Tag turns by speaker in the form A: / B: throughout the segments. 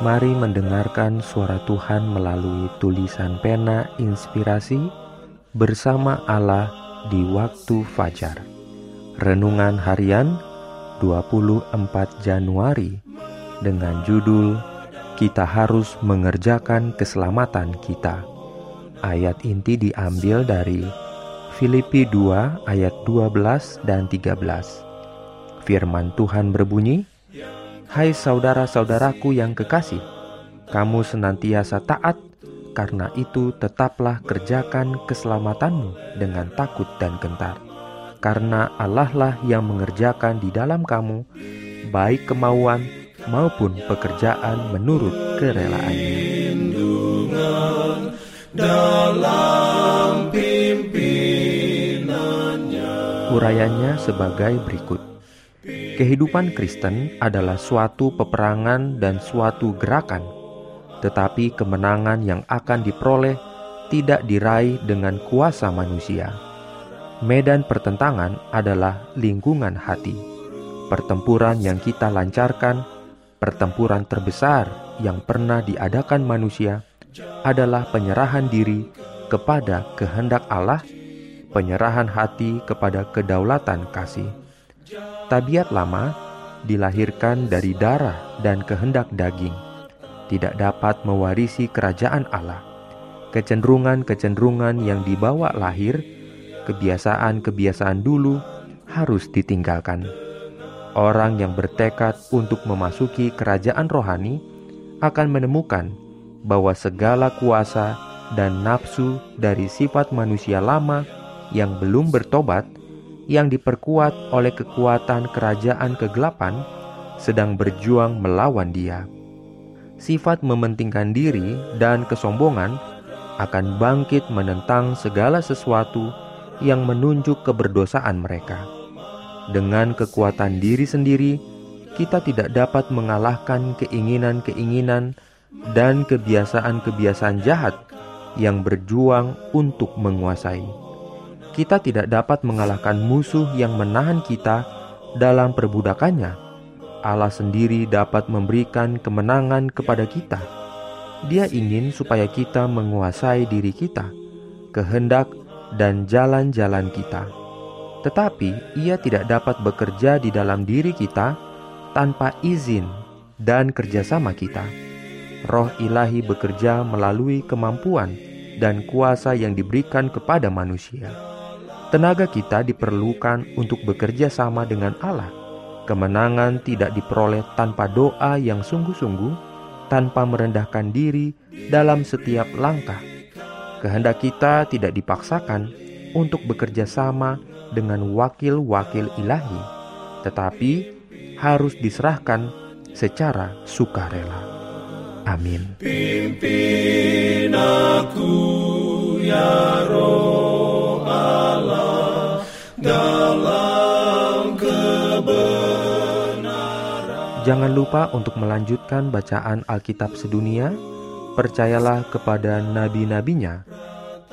A: Mari mendengarkan suara Tuhan melalui tulisan pena inspirasi bersama Allah di waktu fajar. Renungan harian 24 Januari dengan judul Kita harus mengerjakan keselamatan kita. Ayat inti diambil dari Filipi 2 ayat 12 dan 13. Firman Tuhan berbunyi, Hai saudara-saudaraku yang kekasih, kamu senantiasa taat, karena itu tetaplah kerjakan keselamatanmu dengan takut dan gentar. Karena Allah lah yang mengerjakan di dalam kamu, baik kemauan maupun pekerjaan menurut kerelaannya. Urayanya sebagai berikut. Kehidupan Kristen adalah suatu peperangan dan suatu gerakan, tetapi kemenangan yang akan diperoleh tidak diraih dengan kuasa manusia. Medan pertentangan adalah lingkungan hati. Pertempuran yang kita lancarkan, pertempuran terbesar yang pernah diadakan manusia, adalah penyerahan diri kepada kehendak Allah, penyerahan hati kepada kedaulatan kasih Tabiat lama dilahirkan dari darah dan kehendak daging, tidak dapat mewarisi kerajaan Allah. Kecenderungan-kecenderungan yang dibawa lahir, kebiasaan-kebiasaan dulu harus ditinggalkan. Orang yang bertekad untuk memasuki kerajaan rohani akan menemukan bahwa segala kuasa dan nafsu dari sifat manusia lama yang belum bertobat yang diperkuat oleh kekuatan kerajaan kegelapan sedang berjuang melawan dia. Sifat mementingkan diri dan kesombongan akan bangkit menentang segala sesuatu yang menunjuk keberdosaan mereka. Dengan kekuatan diri sendiri, kita tidak dapat mengalahkan keinginan-keinginan dan kebiasaan-kebiasaan jahat yang berjuang untuk menguasai kita tidak dapat mengalahkan musuh yang menahan kita dalam perbudakannya. Allah sendiri dapat memberikan kemenangan kepada kita. Dia ingin supaya kita menguasai diri kita, kehendak, dan jalan-jalan kita. Tetapi Ia tidak dapat bekerja di dalam diri kita tanpa izin dan kerjasama kita. Roh ilahi bekerja melalui kemampuan dan kuasa yang diberikan kepada manusia. Tenaga kita diperlukan untuk bekerja sama dengan Allah. Kemenangan tidak diperoleh tanpa doa yang sungguh-sungguh, tanpa merendahkan diri dalam setiap langkah. Kehendak kita tidak dipaksakan untuk bekerja sama dengan wakil-wakil ilahi, tetapi harus diserahkan secara sukarela. Amin.
B: Pimpin aku ya Roh dalam kebenaran.
A: Jangan lupa untuk melanjutkan bacaan Alkitab sedunia. Percayalah kepada nabi-nabinya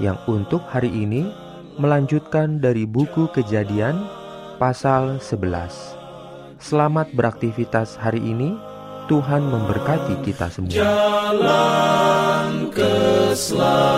A: yang untuk hari ini melanjutkan dari buku Kejadian pasal 11. Selamat beraktivitas hari ini. Tuhan memberkati kita semua.
B: Jalan keselamatan